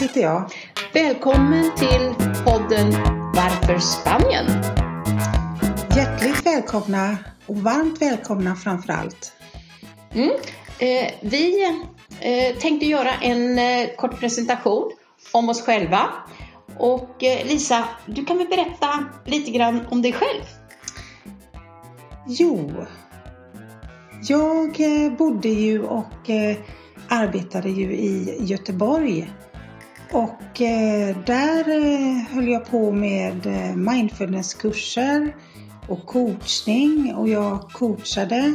heter jag. Välkommen till podden Varför Spanien? Hjärtligt välkomna och varmt välkomna framför allt. Mm. Eh, vi eh, tänkte göra en eh, kort presentation om oss själva. Och eh, Lisa, du kan väl berätta lite grann om dig själv? Jo, jag eh, bodde ju och eh, arbetade ju i Göteborg och eh, där eh, höll jag på med eh, mindfulnesskurser och coachning och jag coachade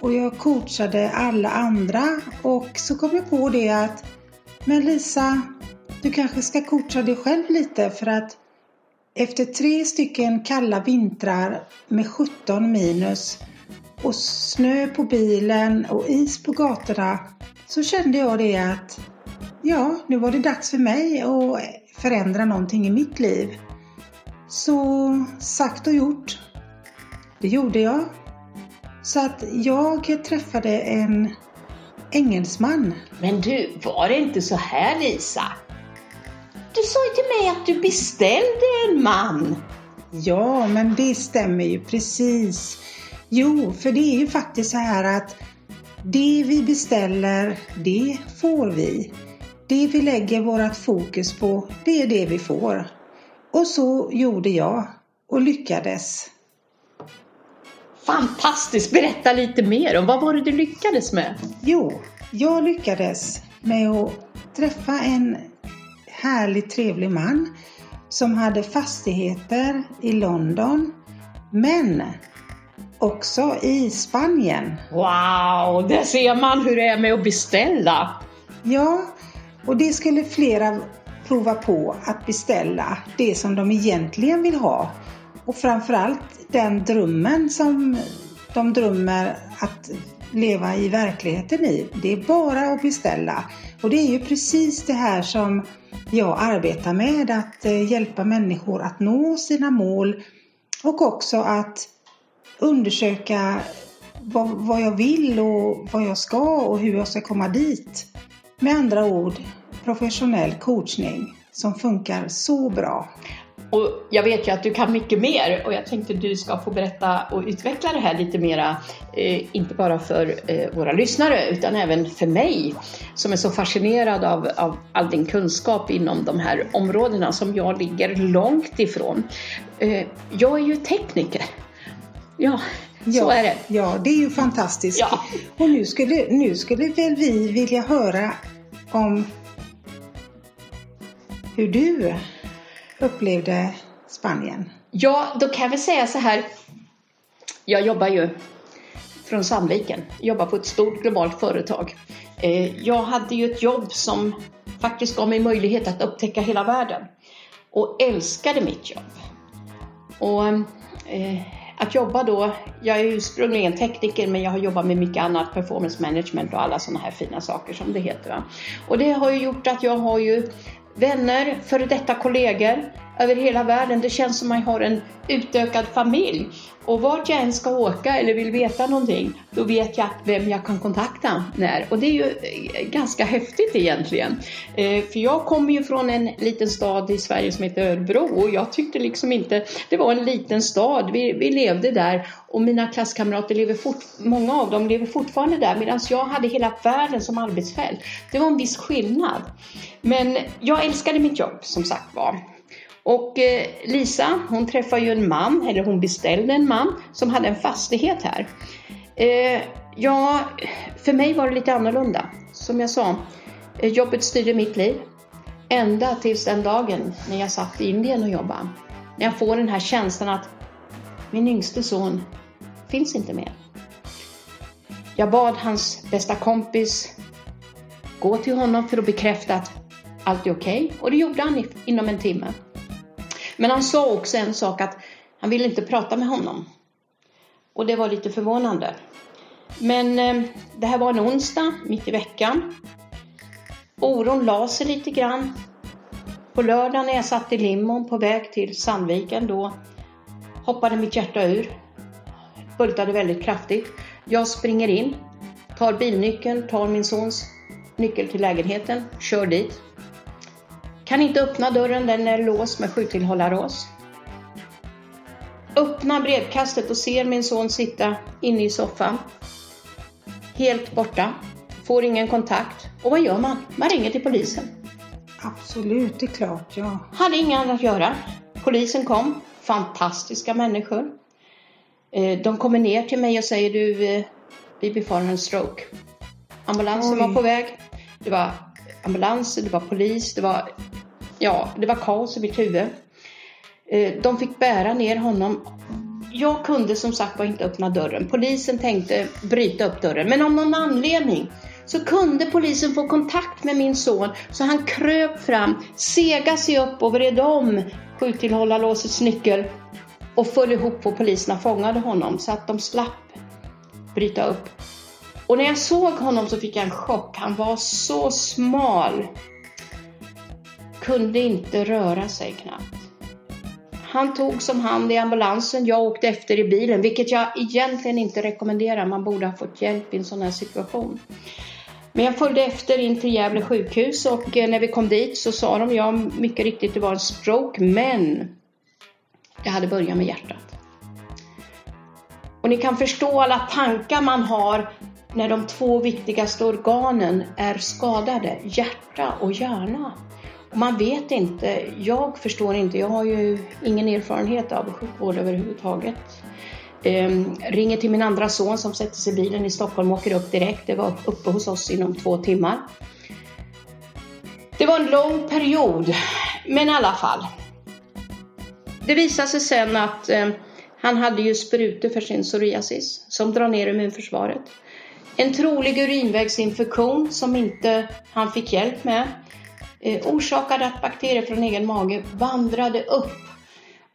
och jag coachade alla andra och så kom jag på det att men Lisa, du kanske ska coacha dig själv lite för att efter tre stycken kalla vintrar med 17 minus och snö på bilen och is på gatorna så kände jag det att ja, nu var det dags för mig att förändra någonting i mitt liv. Så sagt och gjort. Det gjorde jag. Så att jag träffade en engelsman. Men du, var det inte så här Lisa? Du sa ju till mig att du beställde en man. Ja, men det stämmer ju precis. Jo, för det är ju faktiskt så här att det vi beställer, det får vi. Det vi lägger vårt fokus på, det är det vi får. Och så gjorde jag och lyckades. Fantastiskt! Berätta lite mer om vad var det du lyckades med? Jo, jag lyckades med att träffa en härlig trevlig man som hade fastigheter i London men också i Spanien. Wow, där ser man hur det är med att beställa! Ja, och det skulle flera prova på att beställa det som de egentligen vill ha. Och framförallt den drömmen som de drömmer att leva i verkligheten i. Det är bara att beställa. Och det är ju precis det här som jag arbetar med, att eh, hjälpa människor att nå sina mål och också att undersöka vad jag vill och vad jag ska och hur jag ska komma dit. Med andra ord professionell coachning som funkar så bra. Och jag vet ju att du kan mycket mer och jag tänkte du ska få berätta och utveckla det här lite mera, eh, inte bara för eh, våra lyssnare utan även för mig som är så fascinerad av, av all din kunskap inom de här områdena som jag ligger långt ifrån. Eh, jag är ju tekniker. Ja, så ja, är det. Ja, det är ju fantastiskt. Ja. Och nu skulle, nu skulle väl vi vilja höra om hur du upplevde Spanien? Ja, då kan jag väl säga så här. Jag jobbar ju från Sandviken, jobbar på ett stort globalt företag. Eh, jag hade ju ett jobb som faktiskt gav mig möjlighet att upptäcka hela världen och älskade mitt jobb. Och eh, att jobba då, jag är ursprungligen tekniker men jag har jobbat med mycket annat, performance management och alla sådana här fina saker som det heter. Va? Och det har ju gjort att jag har ju vänner, före detta kollegor över hela världen. Det känns som man har en utökad familj. Och vart jag än ska åka eller vill veta någonting, då vet jag vem jag kan kontakta när. Och det är ju eh, ganska häftigt egentligen. Eh, för jag kommer ju från en liten stad i Sverige som heter Örebro och jag tyckte liksom inte, det var en liten stad, vi, vi levde där och mina klasskamrater lever fort, många av dem lever fortfarande där medan jag hade hela världen som arbetsfält. Det var en viss skillnad. Men jag älskade mitt jobb som sagt var. Och eh, Lisa, hon träffade ju en man, eller hon beställde en man som hade en fastighet här. Eh, ja, för mig var det lite annorlunda. Som jag sa, eh, jobbet styrde mitt liv. Ända tills den dagen när jag satt i Indien och jobbade. När jag får den här känslan att min yngste son finns inte mer. Jag bad hans bästa kompis gå till honom för att bekräfta att allt är okej okay. och det gjorde han inom en timme. Men han sa också en sak att han ville inte prata med honom. Och det var lite förvånande. Men eh, det här var en onsdag, mitt i veckan. Oron la sig lite grann. På lördagen när jag satt i limon på väg till Sandviken då hoppade mitt hjärta ur. Bultade väldigt kraftigt. Jag springer in, tar bilnyckeln, tar min sons nyckel till lägenheten, kör dit. Kan inte öppna dörren, den är låst med sjutillhållarlås. Öppnar brevkastet och ser min son sitta inne i soffan. Helt borta. Får ingen kontakt. Och vad gör man? Man ringer till polisen. Absolut, det är klart, ja. Hade inget annat att göra. Polisen kom. Fantastiska människor. Eh, de kommer ner till mig och säger du, eh, vi befarar en stroke. Ambulansen Oj. var på väg. Det var ambulanser, det var polis, det var, ja, det var kaos i mitt huvud. Eh, de fick bära ner honom. Jag kunde som sagt var inte öppna dörren. Polisen tänkte bryta upp dörren, men av någon anledning så kunde polisen få kontakt med min son så han kröp fram, segade sig upp och vred om sjutillhållarlåsets nyckel och föll ihop och poliserna fångade honom så att de slapp bryta upp. Och när jag såg honom så fick jag en chock. Han var så smal. Kunde inte röra sig knappt. Han tog som hand i ambulansen. Jag åkte efter i bilen, vilket jag egentligen inte rekommenderar. Man borde ha fått hjälp i en sån här situation. Men jag följde efter in till Gävle sjukhus och eh, när vi kom dit så sa de ja, mycket riktigt det var en stroke, men det hade börjat med hjärtat. Och ni kan förstå alla tankar man har när de två viktigaste organen är skadade, hjärta och hjärna. Man vet inte, jag förstår inte, jag har ju ingen erfarenhet av sjukvård överhuvudtaget. Ehm, ringer till min andra son som sätter sig i bilen i Stockholm och åker upp direkt. Det var uppe hos oss inom två timmar. Det var en lång period, men i alla fall. Det visade sig sen att eh, han hade ju sprutor för sin psoriasis som drar ner immunförsvaret. En trolig urinvägsinfektion som inte han fick hjälp med eh, orsakade att bakterier från egen mage vandrade upp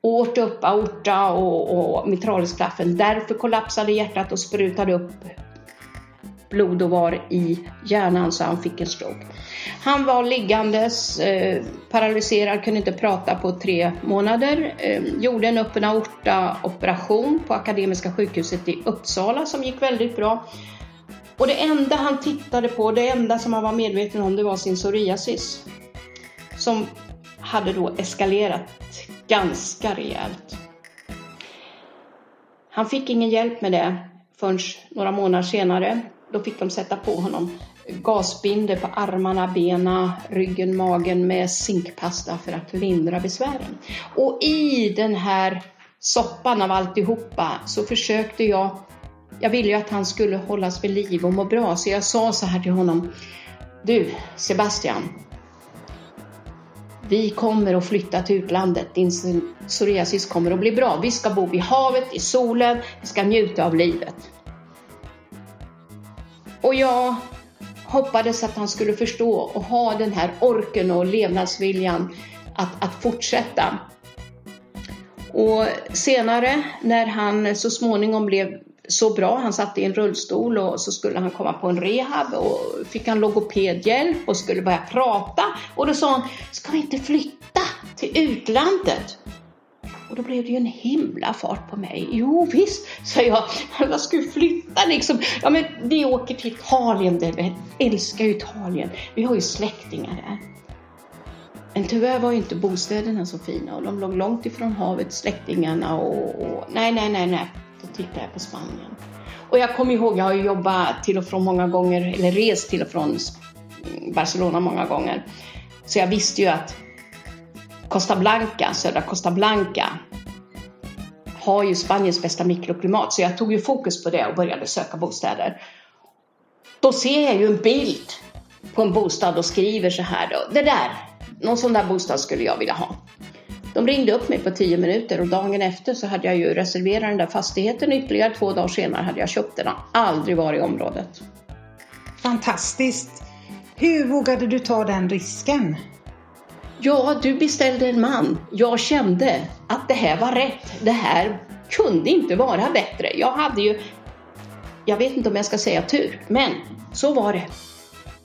och åt upp aorta och, och mitralisklaffen. Därför kollapsade hjärtat och sprutade upp blod och var i hjärnan så han fick en stroke. Han var liggandes, eh, paralyserad, kunde inte prata på tre månader. Eh, gjorde en öppen aorta-operation på Akademiska sjukhuset i Uppsala som gick väldigt bra. Och det enda han tittade på, det enda som han var medveten om, det var sin psoriasis. Som hade då eskalerat ganska rejält. Han fick ingen hjälp med det förrän några månader senare. Då fick de sätta på honom gasbinder på armarna, benen, ryggen, magen med zinkpasta för att lindra besvären. Och i den här soppan av alltihopa så försökte jag, jag ville ju att han skulle hållas vid liv och må bra, så jag sa så här till honom. Du, Sebastian. Vi kommer att flytta till utlandet. Din psoriasis kommer att bli bra. Vi ska bo vid havet, i solen, vi ska njuta av livet. Och jag hoppades att han skulle förstå och ha den här orken och levnadsviljan att, att fortsätta. Och senare när han så småningom blev så bra, han satt i en rullstol och så skulle han komma på en rehab och fick han logopedhjälp och skulle börja prata och då sa han, ska vi inte flytta till utlandet? Och då blev det ju en himla fart på mig. Jo visst, sa jag. Jag skulle flytta liksom. Ja men vi åker till Italien, vi älskar Italien. Vi har ju släktingar där. Men tyvärr var ju inte bostäderna så fina och de låg långt ifrån havet, släktingarna och, och nej, nej, nej, nej. Då tittade jag på Spanien. Och jag kommer ihåg, jag har ju jobbat till och från många gånger, eller rest till och från Barcelona många gånger. Så jag visste ju att Costa Blanca, södra Costa Blanca, har ju Spaniens bästa mikroklimat. Så jag tog ju fokus på det och började söka bostäder. Då ser jag ju en bild på en bostad och skriver så här då. Det där, någon sån där bostad skulle jag vilja ha. De ringde upp mig på tio minuter och dagen efter så hade jag ju reserverat den där fastigheten. Ytterligare två dagar senare hade jag köpt den aldrig varit i området. Fantastiskt! Hur vågade du ta den risken? Ja, du beställde en man. Jag kände att det här var rätt. Det här kunde inte vara bättre. Jag hade ju, jag vet inte om jag ska säga tur, men så var det.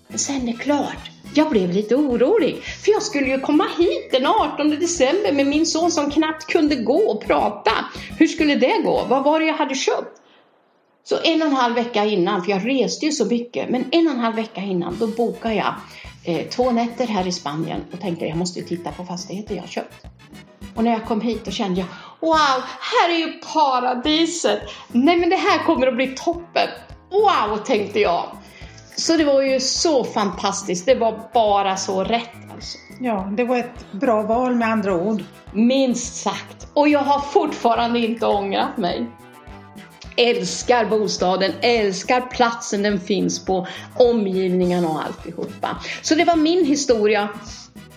Men sen är det klart, jag blev lite orolig. För jag skulle ju komma hit den 18 december med min son som knappt kunde gå och prata. Hur skulle det gå? Vad var det jag hade köpt? Så en och en halv vecka innan, för jag reste ju så mycket, men en och en halv vecka innan då bokade jag eh, två nätter här i Spanien och tänkte jag måste ju titta på fastigheter jag har köpt. Och när jag kom hit då kände jag Wow, här är ju paradiset! Nej men det här kommer att bli toppen! Wow, tänkte jag. Så det var ju så fantastiskt, det var bara så rätt alltså. Ja, det var ett bra val med andra ord. Minst sagt. Och jag har fortfarande inte ångrat mig. Älskar bostaden, älskar platsen den finns på, omgivningen och alltihopa. Så det var min historia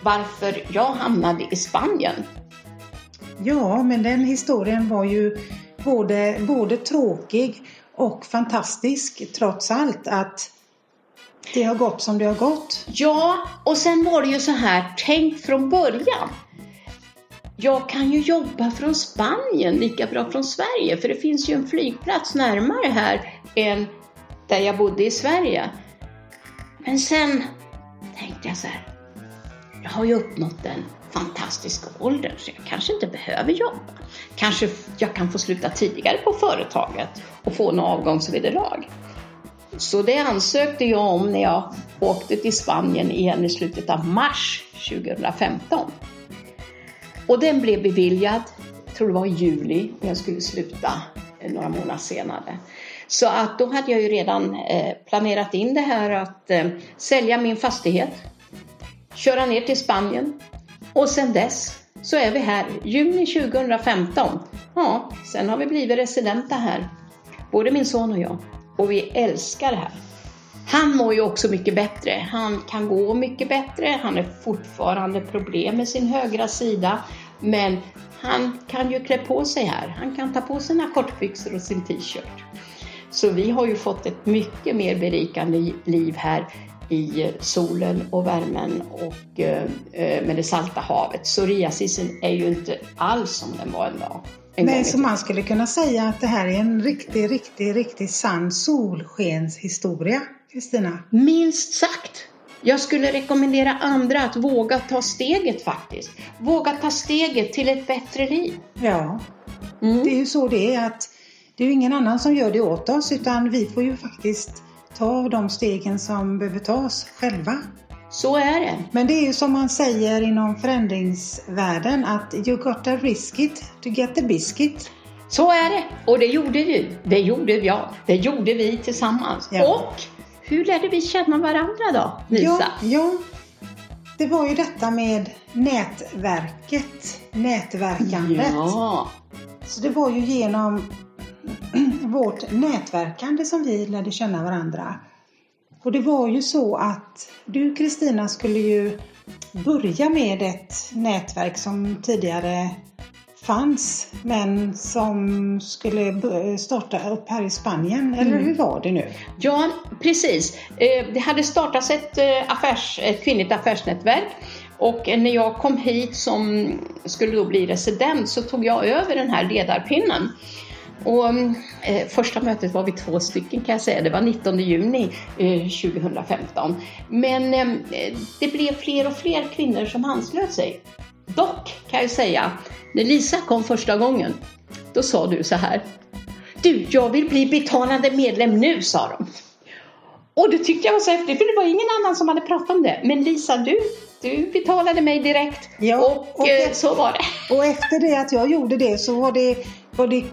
varför jag hamnade i Spanien. Ja, men den historien var ju både, både tråkig och fantastisk trots allt att det har gått som det har gått. Ja, och sen var det ju så här, tänk från början. Jag kan ju jobba från Spanien lika bra från Sverige för det finns ju en flygplats närmare här än där jag bodde i Sverige. Men sen tänkte jag så här, jag har ju uppnått den fantastiska åldern så jag kanske inte behöver jobba. Kanske jag kan få sluta tidigare på företaget och få en avgångsvederlag. Så det ansökte jag om när jag åkte till Spanien igen i slutet av mars 2015. Och den blev beviljad, jag tror det var i juli, och jag skulle sluta några månader senare. Så att då hade jag ju redan eh, planerat in det här att eh, sälja min fastighet, köra ner till Spanien och sen dess så är vi här, juni 2015. Ja, sen har vi blivit residenta här, både min son och jag. Och vi älskar det här. Han mår ju också mycket bättre. Han kan gå mycket bättre. Han har fortfarande problem med sin högra sida. Men han kan ju klä på sig här. Han kan ta på sina kortbyxor och sin t-shirt. Så vi har ju fått ett mycket mer berikande liv här i eh, solen och värmen och eh, eh, med det salta havet. Psoriasisen är ju inte alls som den var en dag. Nej, så man skulle kunna säga att det här är en riktig, riktig, riktigt sann solskenshistoria, Kristina. Minst sagt. Jag skulle rekommendera andra att våga ta steget faktiskt. Våga ta steget till ett bättre liv. Ja, mm. det är ju så det är att det är ju ingen annan som gör det åt oss utan vi får ju faktiskt ta de stegen som behöver tas själva. Så är det. Men det är ju som man säger inom förändringsvärlden att you gotta risk it to get the biscuit. Så är det. Och det gjorde vi. Det gjorde jag. Det gjorde vi tillsammans. Ja. Och hur lärde vi känna varandra då, Lisa? Ja, ja, det var ju detta med nätverket, nätverkandet. Ja. Så det var ju genom vårt nätverkande som vi lärde känna varandra. Och det var ju så att du Kristina skulle ju börja med ett nätverk som tidigare fanns men som skulle starta upp här i Spanien, eller mm. hur var det nu? Ja, precis. Eh, det hade startats ett, eh, affärs, ett kvinnligt affärsnätverk och när jag kom hit som skulle då bli resident så tog jag över den här ledarpinnen. Och, eh, första mötet var vi två stycken kan jag säga, det var 19 juni eh, 2015. Men eh, det blev fler och fler kvinnor som anslöt sig. Dock kan jag säga, när Lisa kom första gången, då sa du så här. Du, jag vill bli betalande medlem nu, sa de. Och det tyckte jag var så häftigt, för det var ingen annan som hade pratat om det. Men Lisa, du, du betalade mig direkt. Ja, och, och eh, så var det. Och efter det att jag gjorde det så var det, var det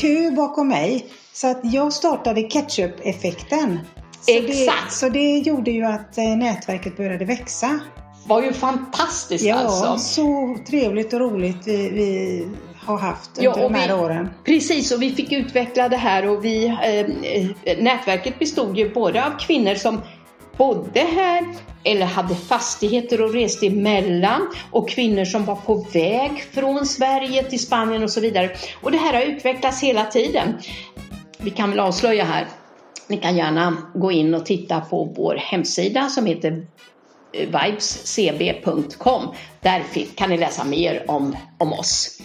kö bakom mig. Så att jag startade ketchup-effekten. Så Exakt! Det, så det gjorde ju att eh, nätverket började växa. var ju fantastiskt ja, alltså. Ja, så trevligt och roligt vi, vi har haft ja, under de här vi, åren. Precis, och vi fick utveckla det här och vi, eh, nätverket bestod ju både av kvinnor som bodde här eller hade fastigheter och reste emellan och kvinnor som var på väg från Sverige till Spanien och så vidare. Och det här har utvecklats hela tiden. Vi kan väl avslöja här. Ni kan gärna gå in och titta på vår hemsida som heter vibescb.com. Där kan ni läsa mer om, om oss.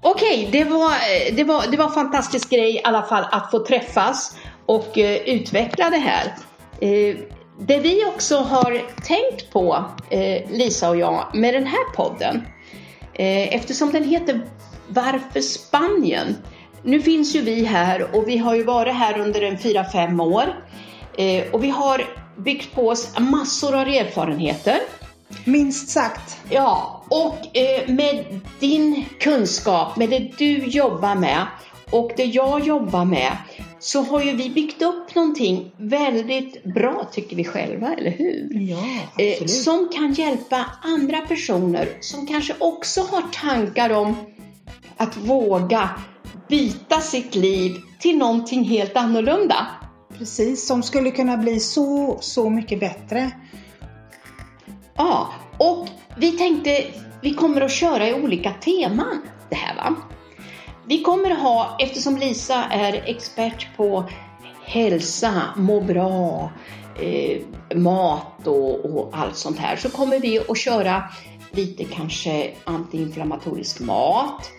Okej, okay, det, var, det, var, det var fantastisk grej i alla fall att få träffas och eh, utveckla det här. Eh, det vi också har tänkt på, eh, Lisa och jag, med den här podden, eh, eftersom den heter Varför Spanien? nu finns ju vi här och vi har ju varit här under en fyra fem år. Och vi har byggt på oss massor av erfarenheter. Minst sagt. Ja, och med din kunskap, med det du jobbar med och det jag jobbar med så har ju vi byggt upp någonting väldigt bra tycker vi själva, eller hur? Ja, Eh, absolut. som kan hjälpa andra personer som kanske också har tankar om att våga byta sitt liv till någonting helt annorlunda. Precis, som skulle kunna bli så, så mycket bättre. Ja, och vi tänkte vi kommer att köra i olika teman det här va. Vi kommer att ha, eftersom Lisa är expert på hälsa, må bra, eh, mat och, och allt sånt här, så kommer vi att köra lite kanske antiinflammatorisk mat,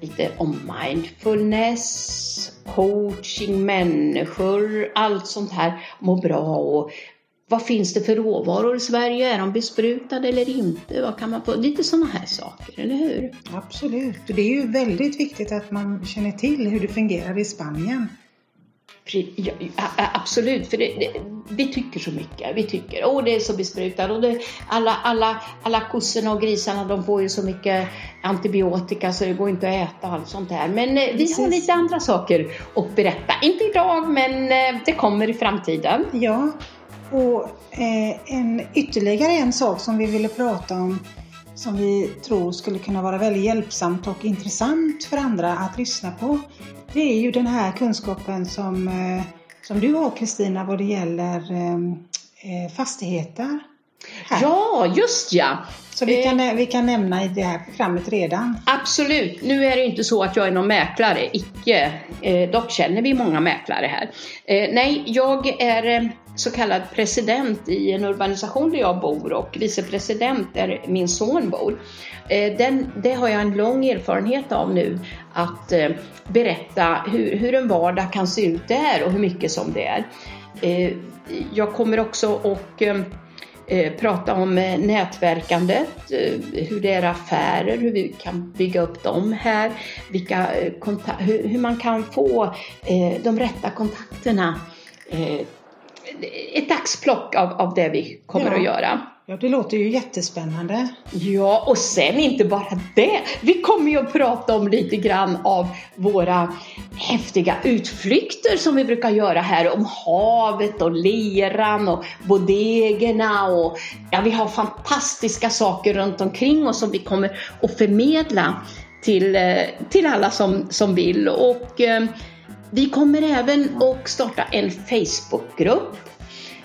lite om mindfulness, coaching människor, allt sånt här, må bra och vad finns det för råvaror i Sverige? Är de besprutade eller inte? Vad kan man få? Lite sådana här saker, eller hur? Absolut. Det är ju väldigt viktigt att man känner till hur det fungerar i Spanien. Ja, absolut, för det, det, vi tycker så mycket. Vi tycker, åh det är så besprutat och det, alla, alla, alla kossorna och grisarna de får ju så mycket antibiotika så det går inte att äta och allt sånt där. Men eh, vi Precis. har lite andra saker att berätta. Inte idag, men eh, det kommer i framtiden. Ja, och eh, en, ytterligare en sak som vi ville prata om som vi tror skulle kunna vara väldigt hjälpsamt och intressant för andra att lyssna på. Det är ju den här kunskapen som, eh, som du har Kristina vad det gäller eh, eh, fastigheter. Här. Ja, just ja! Så vi eh, kan, vi kan nämna i det här programmet redan. Absolut. Nu är det inte så att jag är någon mäklare, icke. Eh, dock känner vi många mäklare här. Eh, nej, jag är eh, så kallad president i en urbanisation där jag bor och vicepresident där min son bor. Eh, den, det har jag en lång erfarenhet av nu, att eh, berätta hur, hur en vardag kan se ut där och hur mycket som det är. Eh, jag kommer också att prata om nätverkandet, hur det är affärer, hur vi kan bygga upp dem här, vilka, hur, man kan få de rätta kontakterna. Ett axplock av, av det vi kommer Ja. att göra. Ja, det låter ju jättespännande. Ja, och sen inte bara det. Vi kommer ju att prata om lite grann av våra häftiga utflykter som vi brukar göra här. Om havet och leran och bodegerna och ja, vi har fantastiska saker runt omkring oss som vi kommer att förmedla till, eh, till alla som, som vill. Och eh, vi kommer även att starta en Facebookgrupp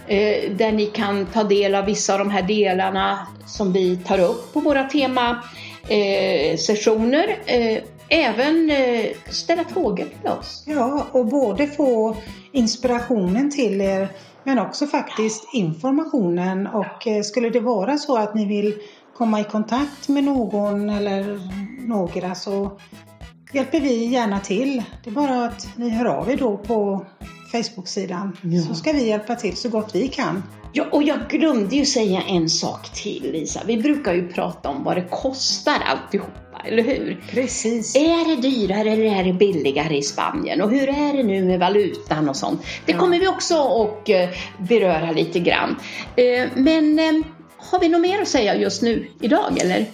eh, där ni kan ta del av vissa av de här delarna som vi tar upp på våra temasessioner. Eh, eh, även ställa frågor till oss. Ja, och både få inspirationen till er men också faktiskt informationen och skulle det vara så att ni vill komma i kontakt med någon eller några så hjälper vi gärna till. Det är bara att ni hör av er då på Facebook-sidan Ja. så ska vi hjälpa till så gott vi kan. Ja, och jag glömde ju säga en sak till Lisa. Vi brukar ju prata om vad det kostar alltihopa, eller hur? Precis. Är det dyrare eller är det billigare i Spanien? Och hur är det nu med valutan och sånt? Det Ja. kommer vi också att eh, beröra lite grann. Eh, Men eh, har vi något mer att säga just nu idag eller?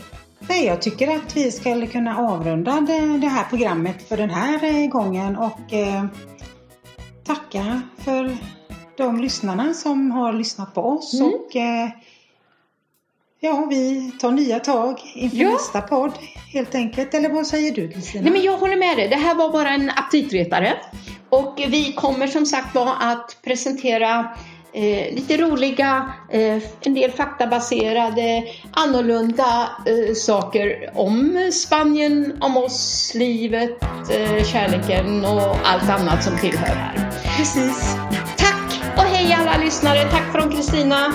Nej, jag tycker att vi skulle kunna avrunda det, det här programmet för den här eh, gången och eh, tacka för de lyssnarna som har lyssnat på oss Mm. och eh, ja, vi tar nya tag inför Ja. nästa podd helt enkelt. Eller vad säger du Kristina? Nej men jag håller med dig, det här var bara en aptitretare. Och vi kommer som sagt var att presentera eh, lite roliga, eh, en del faktabaserade, annorlunda eh, saker om Spanien, om oss, livet, eh, kärleken och allt annat som tillhör här. Precis. Tack och hej alla lyssnare, tack från Kristina.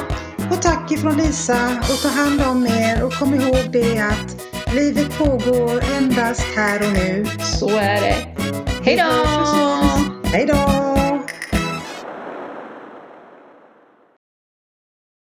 Och tack ifrån Lisa och ta hand om er och kom ihåg det att livet pågår endast här och nu. Så är det. Hej då! Hej då!